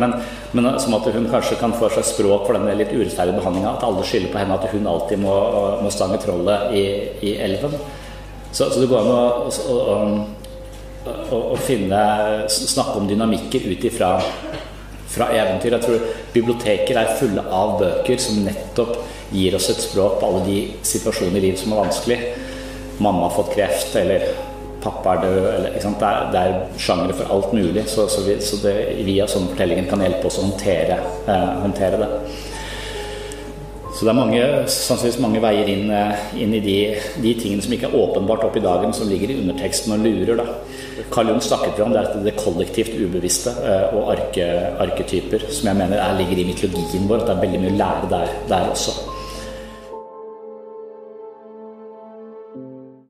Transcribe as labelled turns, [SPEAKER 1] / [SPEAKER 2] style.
[SPEAKER 1] Men, men, som at hun kanskje kan få seg språk for denne litt urettferdige behandlinga. At alle skylder på henne at hun alltid må, må stange trollet i, i elven. Så, så, det går an å, å, å, å finne, snakke om dynamikker ut ifra fra eventyr. Jeg tror biblioteker er fulle av bøker som nettopp gir oss et språk på alle de situasjoner i livet som er vanskelig. Mamma har fått kreft, eller pappa er død, eller, det, er, det er sjangre for alt mulig. Så, så, vi, så det, via sånne fortellinger kan hjelpe oss å håndtere, eh, håndtere det. Så det er mange, sannsynligvis mange veier inn, eh, inn i de, de, tingene som ikke er åpenbart oppe i dagen, som ligger i underteksten og lurer. da. Carl Jung snakket om det, det kollektivt ubevisste eh, og arke, arketyper, som jeg mener er, ligger i mytologien vår. At det er veldig mye å lære der, der også.